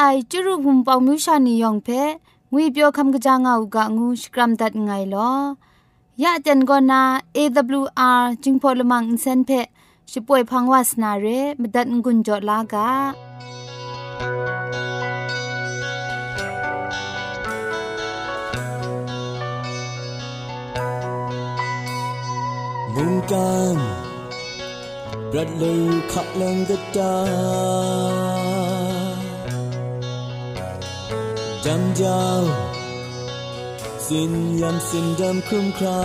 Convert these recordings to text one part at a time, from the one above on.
ไอจุรุภุมปองมิวชานียองเพงุยเปียวคำกะจางอูกะงูสกรัมดัดไงลอยะเจนกอนา AWR จิงพอลมังอินเซนเพช่วยพังวาสนาเรมดัดงุนจอลากาบุงกันปรัดเลยขับลังกระจาำเจ้าสินยำสิ้นดำคุ้มครา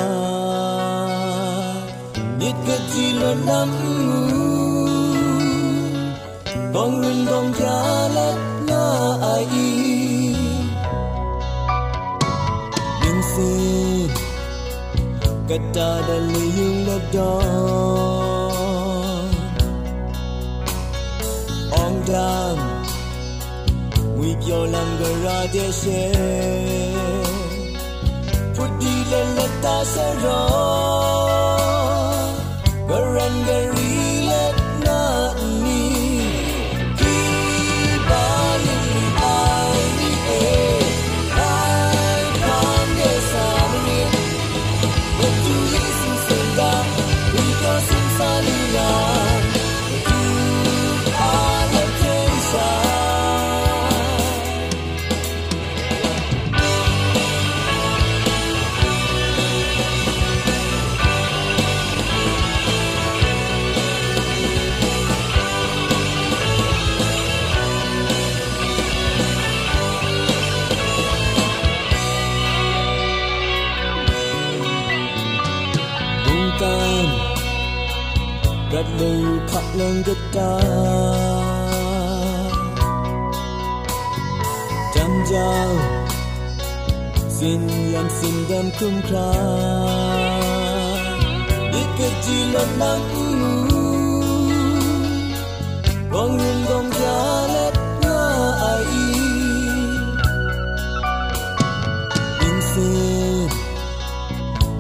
ยิดกะจีลดน้ำบองรินบองยาและน้าไอยินสิกะตาดะลิยุงละดอำวิบยอลังกะราเดเช le ta se ro สิ้นยามสิ้นดำคุ้มคราดิกะจีลดนังอูรองรุงกองยาเล็ดหน้าไออินเซ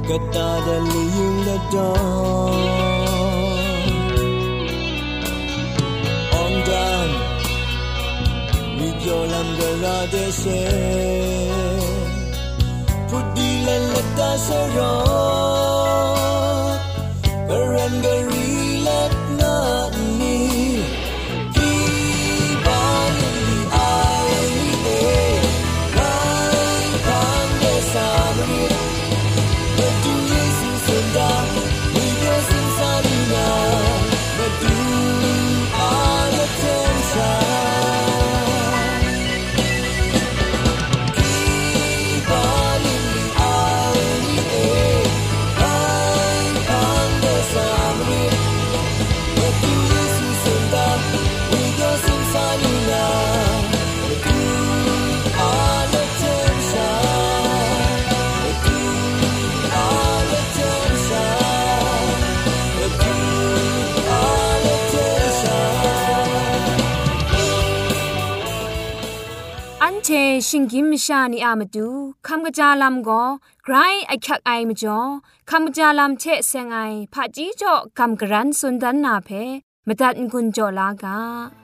กะตาดะลิยุงละดอนออนดันวิ Budi lalata sarap Karang garang ชิงกิมชานีอามาดูคำกระจาลำก็ไกรไอคักไอมาจ่อคำกระจาลำเชะเซงไอผาจีจ่อคำกระรันสุนดันนาเพมาตัดกุญจ่อลากา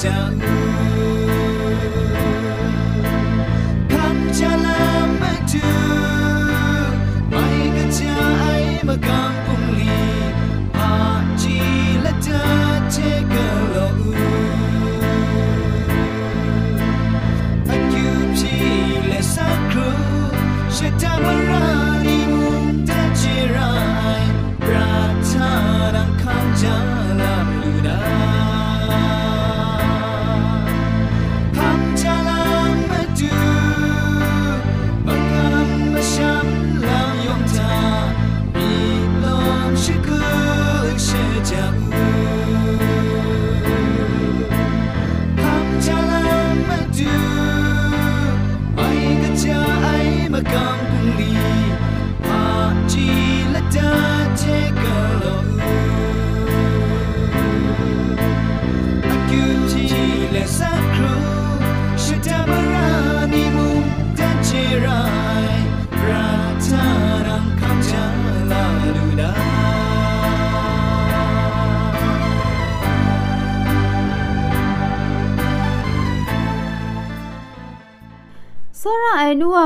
Come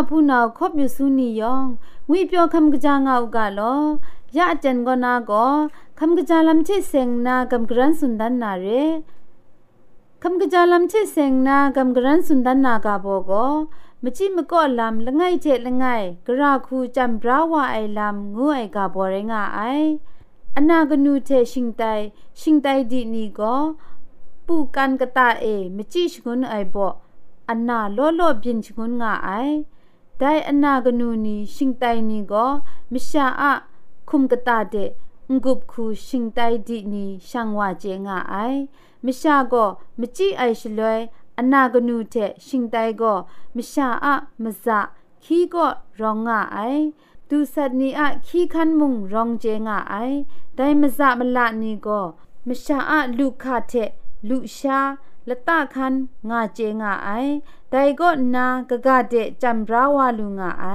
ဖူနာခော့မြစုနီယောင်ငွေပြောคำกะจางเอากะลอยะจันกอนาก็คำกะจาลัมเชเซงนากำกรันสุนดันนาเรคำกะจาลัมเชเซงนากำกรันสุนดันนากาโบก็มจิมก็ลำละไงเจละไงกระคูจำบราวาไอลำงูไอกาบอเรงาไออนากนูเทชิงไตชิงไตดีนี่ก็ปูกันกะตาเอมจิชกุนไอบ่ อันนาโลโลบินชงุนงาไอ ဒိုင်အနာကနူနီရှင်တိုင်နီကိုမရှာအခုမ်ကတာတဲ့ငုပ်ခုရှင်တိုင်ဒီနီရှန်ဝါကျေငါအိုင်မရှာကိုမကြည့်အိုင်ရှလွဲအနာကနူတဲ့ရှင်တိုင်ကိုမရှာအမဇခီကိုရောငါအိုင်သူစတ်နီအခီခန်မုံရောင်ကျေငါအိုင်ဒိုင်မဇမလနီကိုမရှာအလူခတဲ့လူရှာလတခန်ငါကျေငါအိုင် ได้ก็มิชาอะลูคาเทลูชาละตะคันงาก็นากะกะเดจัมราวาลุงาไอ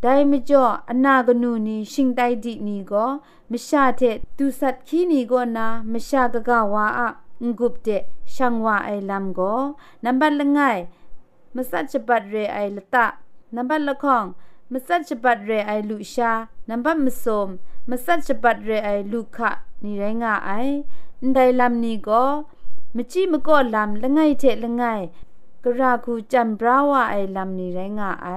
ไดมจ่ออนากนูนีชิงไดดินีก็มชาเทตุสัตคีนีก็นามชากะกะวาอะงกุบเดช่างวาไอลัมก็นับบัลละไงมสัจจบัดเรไอละตะนับบัลละข้องมสัจจบัดเรไอลุชานับบัมมสมมสัจจบัดเรไอลุขะนี่ไรงาไอไดลัมนีก็มจิมก็ลำละไงเทละไง กระคูจำบราวาไอลำนี่ไรงาไอ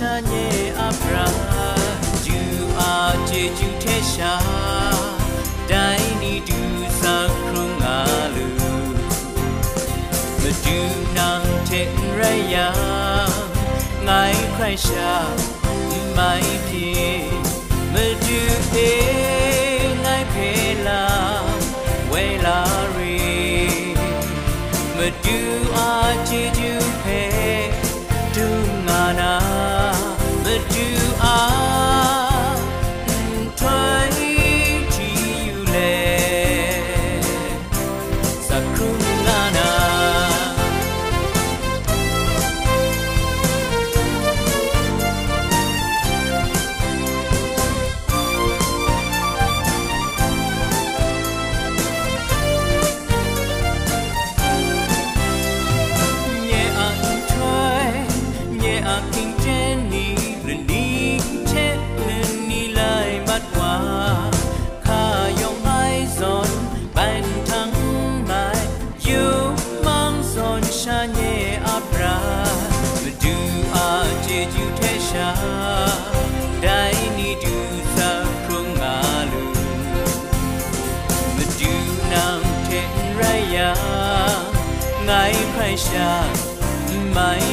ชาเยอับราจูอาเจจูเทชาไดนีดูสักครุงอาลูมาดูนางเทนระยะไงใครชาไม่พีมาดูเอไงเพลาเวลารีมาดูอาเจ ใคร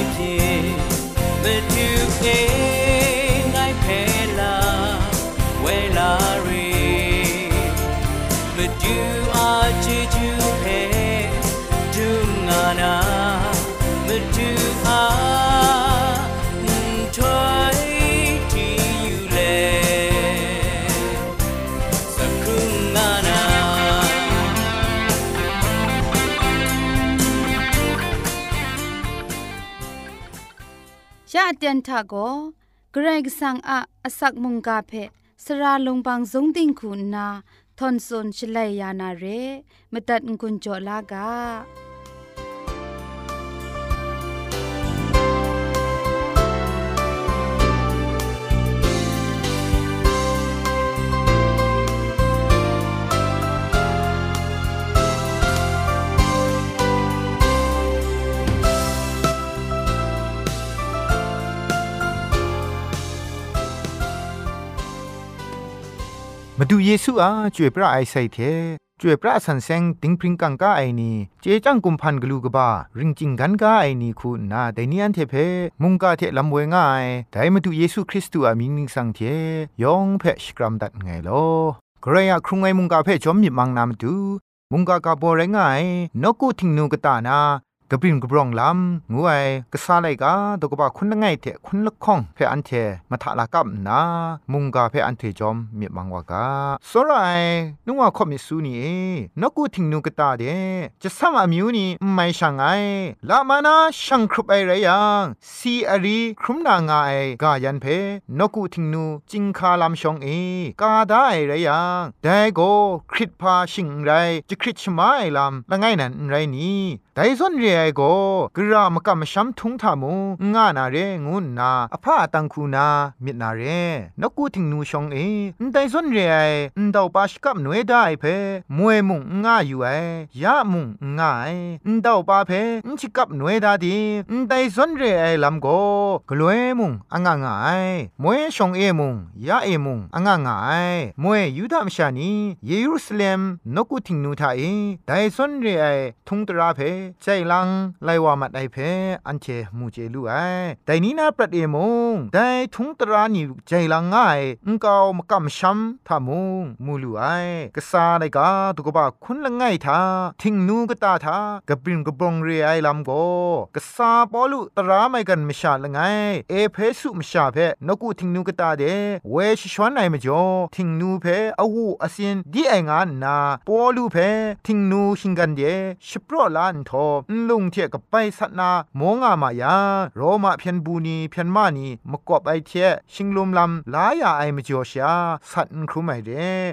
เตียนทาโกเกรกสังอาอสักมุงกาเพสระลงบางสงติงคุณนาทอนซนชลัยยานาเรมตัดกุญจลากา มาดูเยซูอาช่วยพระไอใส่เทช่วยพระสันแสงติงพริงกังกาไอนีเจจังกุมพันกลูกบาริงจิงกันกาไอนีคูนาแต่นี่อันเทเพมุงกาเทลำเวง่ายแต่มาดูเยซูคริสต์อามิงนิงสังเทยองเพชกรัมดัดไงลอกระยะครุงไอมุงกาเพจอมมิมังนามดูมุงกากาโบเรงไงนกูทิงนูกตานา กระปริมกบรองลำงูไอกระซาไลกาตกบะคุณละไงเถะคุณละข้องเพออันเทมาทะลากับนามุงกาเพออันเทจอมมีมังวากาสรายนึกว่าขอมิสูนี่นกูทิงนูกตาเดจะสามอามิวนี่ไม่ช่างไงลามานาช่างครุบไอไรยังซีอารีครุมนางไอกายันเพนกูทิงนูจิงคาลามชองเอกาได้ไรยังแต่โกคริตพาชิงไรจะคริตชมาไอลำละไงนั่นไรนี่แต่ส่วนเรียโกกรามกะมชัมทุงทามุงานาเรงุนนาอภาตังคูนามินาเรนกูทิงนูชองเอแต่ส่วนเรียนดาวปาชกับหน่วยได้เพมวยมุงงาอยู่ไอยะมุงงายดาวปาเพชิกับหน่วยดาดีแต่ส่วนเรียลำโกกลวยมุงอ่างงายมวยชองเอมุงยะเอมุงอ่างงายมวยยูดามชานีเยรูซาเล็มนกูทิงนูทาเอแต่ส่วนเรียทุงตราเพใจลังไลวามัดไอเพอันเชมูเจลูไอแต่นี้นาประเดมงแต่ทุงตรานิใจลังง่ายอุงกาวมกำช้ำทามุงมูลูไอกษาไดกาตุกบะคุณละไงทาทิงนูกตาทากะปริมกะบงเรไอลำโกกษาปอลุตราไม่กันมชาละไงเอเพสุมชาเพนกูทิงนูกตาเดเวชชวนไอมจ่อทิงนูเพอวูอสินดีไองานนาปอลูเพทิงนูหิงกันเดชิปรอลานทอลุงเทกับไปสัตนาโมงามายาโรมาเพียนบูนีเพียนมานีมกอบไอเทชิงลุมลำลายาไอมจ่อชาสัตนครุไม่เด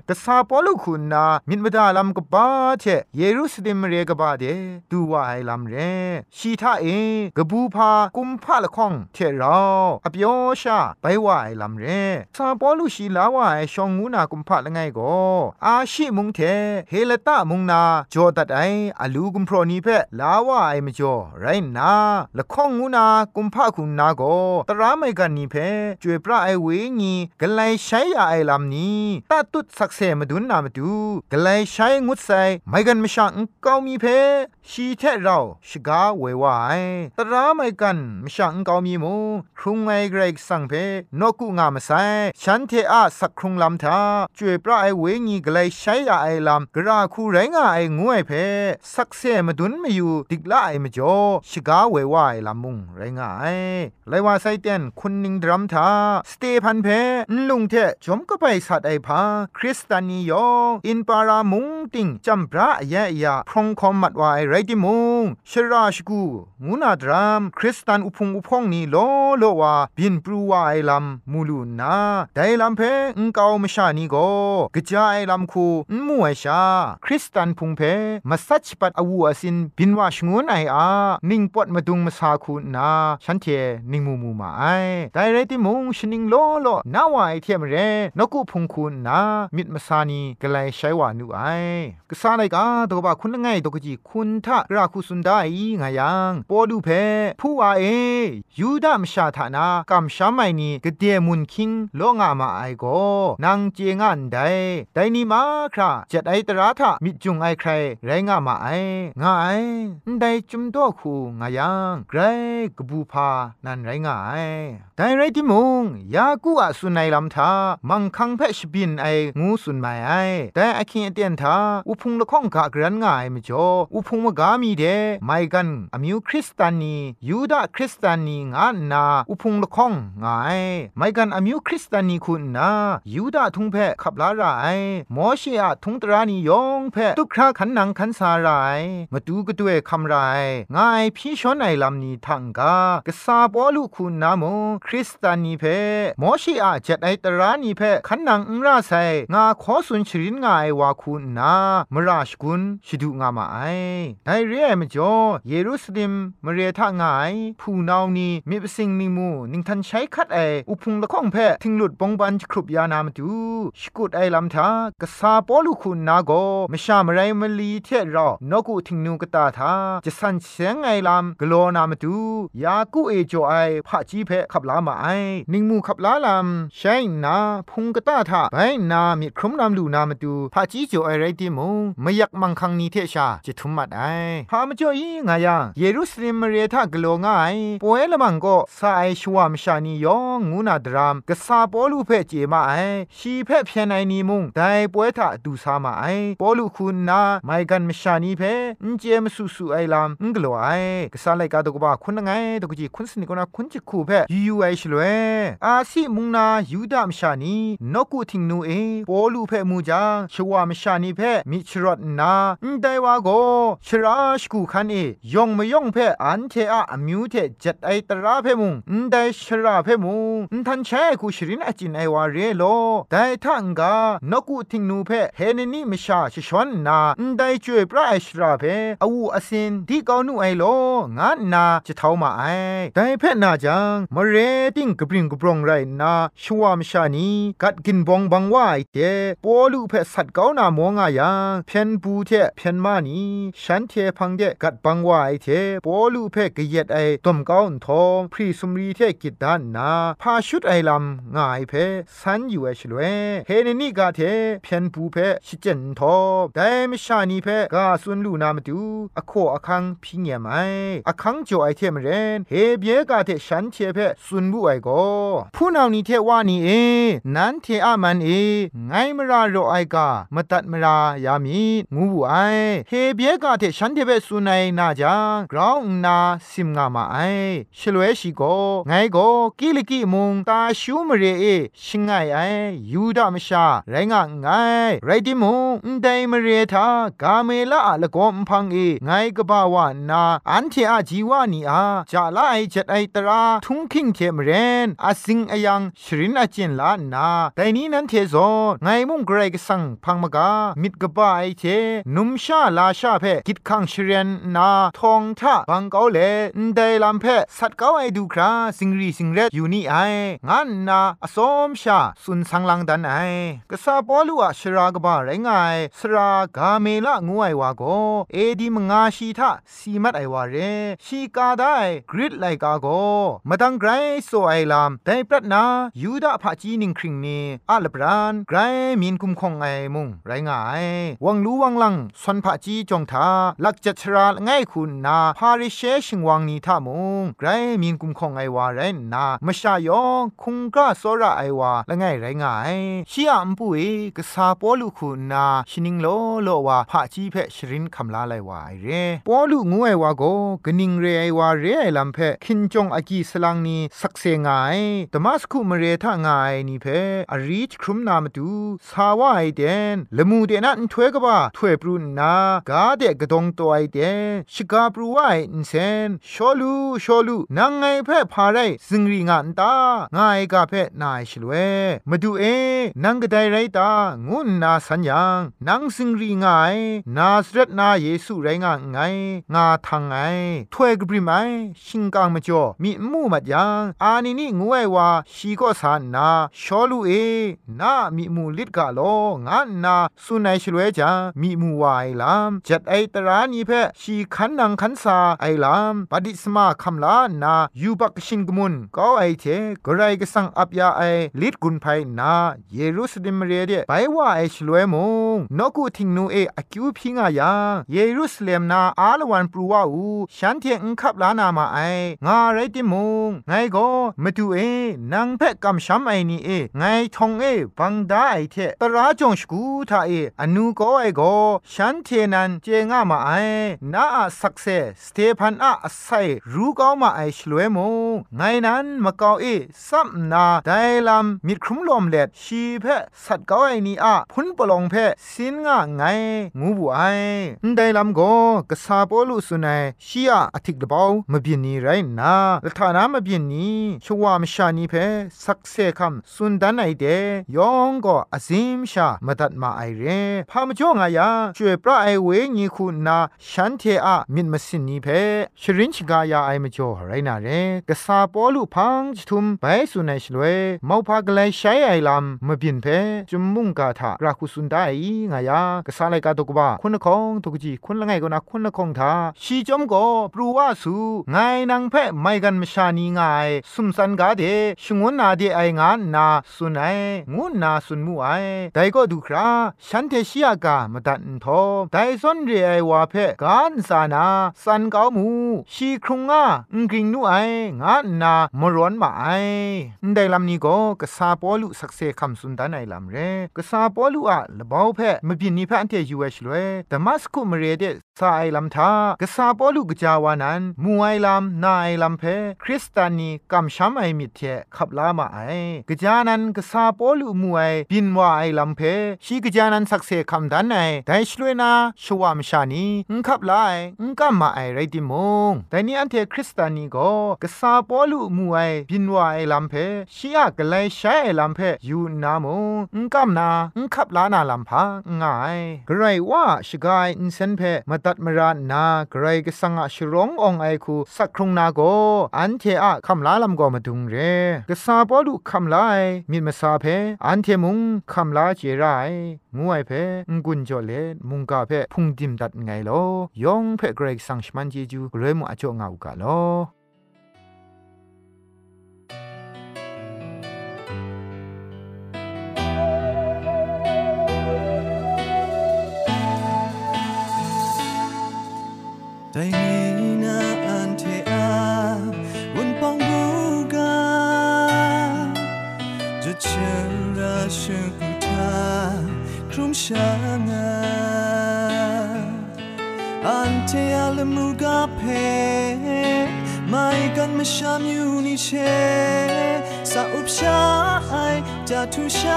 กษาปอลุคุณนามินมดาลำกบ้าเทเยรูซาเล็มเรกบ้าเดดูว่าไอลำเรชีทาเอกบูพากุมพาละข้องเทเราอเปียวชาไปว่าไอลำเรซาปอลุชีลาว่าไอชองงูนากุมพาละไงก็อาชิมุงเทเฮเลตามุงนาจอดัดไออลูกุมพรนีเพลาว่าไอมจ่อไรนาละข้องงูนากุมพะคุณนาโกตราไม่กันนี่เพจวยพระไอเวงีกะไลใช้ยาไอลำนี้ตาตุดสักเสมาดุนนามาดูกะไลใช้งุดใส่ไม่กันไม่ช่างเกามีเพ ชีเทเราชกาเววายตราไม่กันไม่ช่างเกามีมูครุงไอเกรกสังเพนกุงามไซฉันเทอะสักครุงลำทาจวยพระไอเวงีกลใช้ยาไอลำกราคูไรงาไองวยเพสักเซมาดุนมาอยู่ดิกละไอมจ่อชกาเววายลำมุงไรงาไอไลว่าไซเตียนคุณนิงดรัมทาสเตพันเพนลุงเทจอมก็ไปสัตไอพาคริสตานียองอินปารามุงติงจำพระแยะยาพรองคอมมัดวายไรติมุงชราชกูงูนาดรามคริสตันอุพงอุพงนี่โลโลวาบินปรูวาไอลำมูลูนาไดลำเพงเกามชานีโกกะจายลำคูมัวชา คริสตันพุงเพมาสัชปัดอวูอสินบินว่าชงวนไออานิงปอดมาดุงมาสาคูนาฉันเทนิงมูมูมาไอไดไรติมุงชนิงโลโลนาวาไอเทมเรนกุพุงคูนามิดมาสานีกะไลใช้วานูไอกะสาไลกาตกบะคุณไงตกจีคุณทะราคุสุนไดงายังปอดูเพผู้ว่าเอยูดามชาทานากำชาไมนีกเดมุนคิงโลงามาไอโกนางเจงันไดไดนี่มาคราจัดไอตราทะมิจุงไอใครไรงามาไองาไอไดจุมโตคูงายังไกรกบูพานันไรงาไอไดไรติมุงยากูอะสุนัยลำทามังคังเพชบินไองูสุนไมไอแต่อคินเตียนทาอุพุงละข้องกะกรันง่ายมจ่ออุพุงมกามีเดไมกันอมิวคริสตานียูดาคริสตานีงานาอุพงละข้องง่ายไมกันอมิวคริสตานีคุณนายูดาทุงเพขับลาไรมอเชียทุงตรานียองเพตุคราขันนังขันสาไรมาดูกระด้วยคำไรง่ายพี่ชอนไอลำนี้ทังกากษาปอลูคุณนาโมคริสตานีเพมอเชีอาจัดไอตรานีเพขันนังอุราไซงาขอสุนชรินงาไอวาคุณนามราชกุนชิดุงามาไอไดเรียมจ่อเยรูซาเล็มมเรทางายผู้นาวนี้มีประสิงนิมูนิงทันใช้คัดไออุพุงละข้องเพทิงหลุดปองบันครุบยานามตูสกุดไอลำทากษาปอลูคุณนาโกมชามไรมลีเทรอนกุทิงนูกตาทาจะสันเสียงไอลำกโลนามตูยากูเอจ่อไอพะจีเพขับลามาไอนิงมูขับลาลำใช้นาพุงกตาทาไปนามีครุมนามลูนามตูพะจีจ่อไอไรติมงไม่อยากมังคังนีเทชาจะทุมมัดไอพามจ่ออีงายังเยรูซาเล็มเรทากโลง่ายป่วยละมังก็สาไอชัวมชานียองงูนาดรามกษาปอลูเพเจมาไอชีเพเพียนไอนีมุงไดป่วยทาดูสามาไอปอลูคุณนาไม่กันมชานีเพนเจมสุสุไอลามงกลัวไอกษาไลกาตกบาคุณไงตกจีคุณสนิกนาคุณจิคูเพยูยูไอชลเวอาซีมุงนายูดามชานีนกุทิงนูเอปอลูเพมูจาชัวมชานีเพมิชรอดนาไดวาโกชราชกูคันเอยองมยองเพอันเทอะอมิวเทจัดไอตราเพมุงไดชราเพมุงทันแช่กูชรินอจินไอวาเรโลไดทังกานกุทิงนูเพเฮนนี่มิชาชชอนนาไดจวยพระไอชราเพอวูอสินดีกานูไอโลงานนาจะเท่ามาไอไดเพนาจังมเรติงกบริงกบรองไรนาชวามชานีกัดกินบองบังว่าไอเตปอลูเพสัตเกานามองอายังเพียนบูเทเพียนมานีฉันเทพังเดกัดบังวาไอเทปอลูเพกเยดไอต้มเกาทองพรีสุมรีเทกิดด้านนาพาชุดไอลำง่ายเพสันอยู่ไอชลเวเฮนนี่กาเทเพียนบูเพชิเจนทอแต่ไม่ชานีเพกาสุนลูนามาดูอโคอคังพิงเยมไออคังจ่อไอเทมเรนเฮเบียกาเทฉันเทเพสุนบุไอโกผู้นานี้เทว่านีเอนันเทอามันเอไงมราโรไอกามตัดมรายามีงูบุไอเฮเบียกาเทฉันเทเพสุนัยนาจางกราวนาซิมงามาไอชลเวชิโกไงโกกิลิกิมุงตาชูมเรเอชิงไงไอยูดามชาไรงะไงไรติมุงไดมเรทากาเมลาละกอมพังเอไงกบาวานาอันเทอาจีวานีอาจาลาไอจัดไอตราทุงคิงเทมเรนอาสิงอยังชรินอาจินลานาแต่นี้นั้นเทโซไงมุงเกรกสังพังมกามิดกบาไอเทนุมชาลาชาเพกิดคังชเรียนนาทองทะบังเกาเลนไดลำเพสัตเกาไอดูคราสิงรีสิงเรอยู่นี่ไองานนาอสมชาสุนสังลังดันไอกษาปอลูอะชรากบาไรงายสรากาเมละงวยวาโกเอดีมงาชีทะสีมัดไอวาเรชีกาได้กริดไลกาโกมาตังไกรโซไอลามแต่ปรัดนายูดาผาจีนิงคริงนีอาลบรานไกรมีนคุมคงไอมุงไรงายวังรู้วังลังสนผาจีจงทาลักจัดชราง่ายคุณนาพาริเชชิงวังนีทามุงไกรมีนคุมคงไอวาเรนามชายองคุงกะโซระไอวาละง่ายไรง่ายชียอัมปุเอกษาปอลุคุณนาชินิงโลโลวาผาจีเพชรินคำลาไลวาไอเรปอลุงูไอวาโกกนิงเรไอวาเรไอลัมเพคินจงอากีสลังนีสักเซงไงดมัสคุมเรทางายนี่เพอรีชครุมนามตูสาวไอเดนละมูเดนันถวยกบ้าถวยปรุนนากาเดกดงตัวไอเดชกาปรูไออินเซนชอลูชอลูนางไงเพ่พาไรซิงรีงานตางายกาเพนายชลเวมาดูเอนังกไดไรตางุนนาสัญญางนังซิงรีงายนาสเรตนาเยซูไรงาไงงาทางไงถวยกบริไมชิงกางมจ่อมีมูมัดยังอานินี่งวยว่าชีก็สานนาชอลูเอนามีมูลิดกาโลงานนาสุนัยชลเวจามีมูวายลามจัดไอตระานีเพชีขันนังขันสาไอลามปฏิสมาคำลานายูบักชินกมุนก็ไอเทกไรก็สังอับยาไอลิดกุนไพนาเยรูซาเล็มเรเดไปว่าไอชลเวมงนกูทิงนูเออคิวพิงายาเยรูซาเล็มนาอาลวันปรูวาอูฉันเทงคับลานามาไองาไรติมงไงก็มาดูเอนางเพะกำช้ำไอนี่เอไงทองเอบังดาไอเทตราจงสกูทาเออนูก็ไอก็ฉันเทนันเจงามาไอนาอะสักเซสเตพันอะไซรู้ก็มาไอชลวยมงไงนั้นมาเกาเอซัมนาไดลัมมิดครุมลมเล็ดชีเพะสัตเกาไอนี่อะพุนปลองเพะสินงะไงงูบุไอไดลัมก็กษาปอลุสุนัยชียอธิกดบาวมบินนีไรนาละฐานามบินนีชวามชานีเพสักเซคัมสุนดันไอเดยองก็อซิมชามาตัดมาไอเรพามจ่องายาช่วยพระไอเวญีคุณนาฉันเทอะมิดมาสินนีเพชรินชกายาไอมจ่อไรนาเรกษาปอลุพังจทุมไปสุนัยชลเวมอพากลายใช้ไอลำมบินเพจุมมุงกาทากราคุสุนไดงายากษาไลกาตกบาคุณคงตกจีคุณละไงก็นะคุณคงทาชีจอมก็ปรูว่าสูไงนางเพไม่กันมชานีไงสุมสันกาเดชงวนนาเดไองานนาสุนัยงูนาสุนมูไอแต่ก็ดูคราฉันเทชิยากามาตันทอแต่ซอนเรไอวาเพการสานาสันเกามูชีครุงอะกริงนูไองานนามร้อนมาไอได้ลำนี้ก็กษาปอลุสักเซคำสุนดานไอลำเรกษาปอลุอะละบ่าวเพมบินนี้เพอันเทยูเอชเลยแต่มัสคุมเรเดสาไอลำทากษาปอลุกจาวานันมูไอลำนาไอลำเพคริสตานีกำช้ำไอมิเทขับลามาไอกจานันกษาปอลุมูไอบินว่าไอลำเพชีกจานันสักเซคำดันไอแต่ช่วยนาชวามชานีงขับลาไองกัมมาไอไรติมงแต่นี่อันเทคริสตานีก็กษาปอลุมูไอบินวาไอลำเพชียกไลใช้ไอลำเพยูนามงงกัมนางขับลานาลำพังง่ายไกรว่าชกายอินเซนเพมาตัดมรานากรก็สังอาชรององไอคูสักครุงนาโกอันเทอะคำลาลำก็มาดุงเรกษาปอลุคำลามิมาซาเพอันเทมุงคำลาเจไรงูไอเพงกุนจเลมุงกาเพพุงดิมดัดไงลอยองเพเกรกสังชมันเจจูเรมุอจงเอากาลอแต่นี่นาอันเทอาวันปองบูกาจะเชื่อ กันมาชา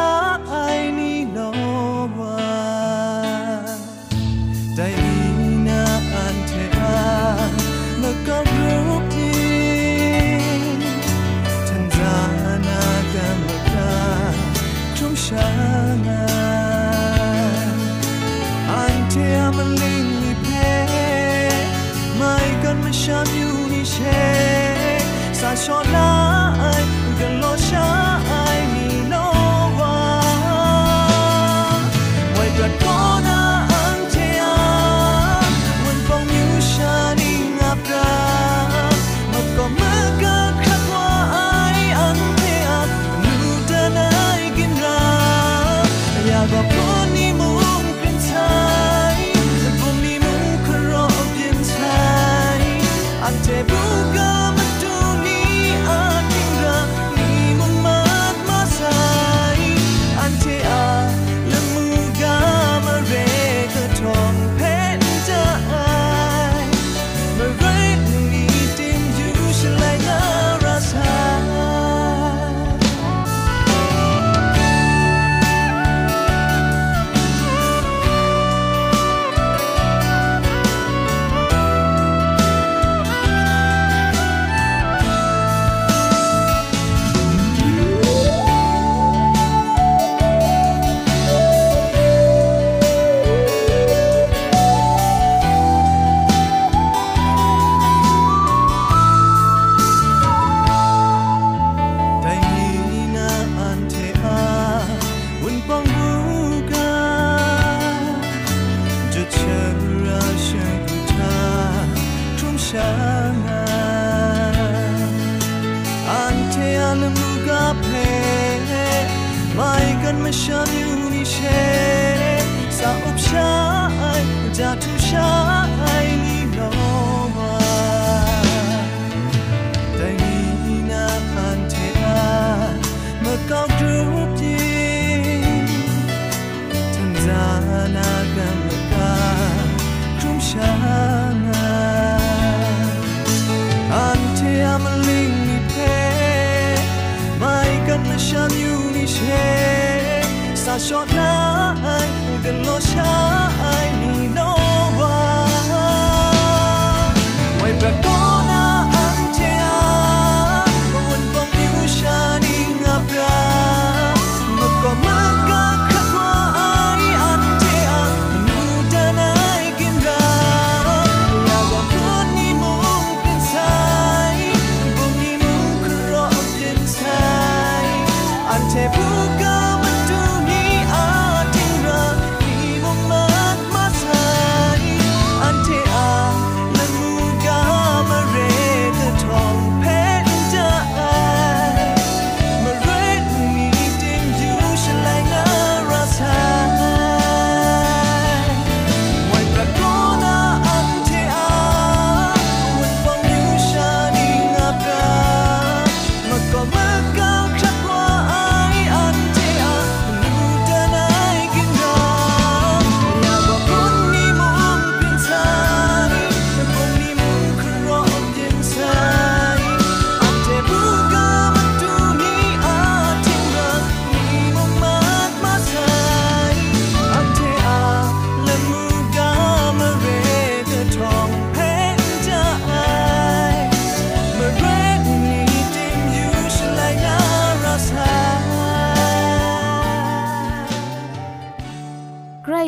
กั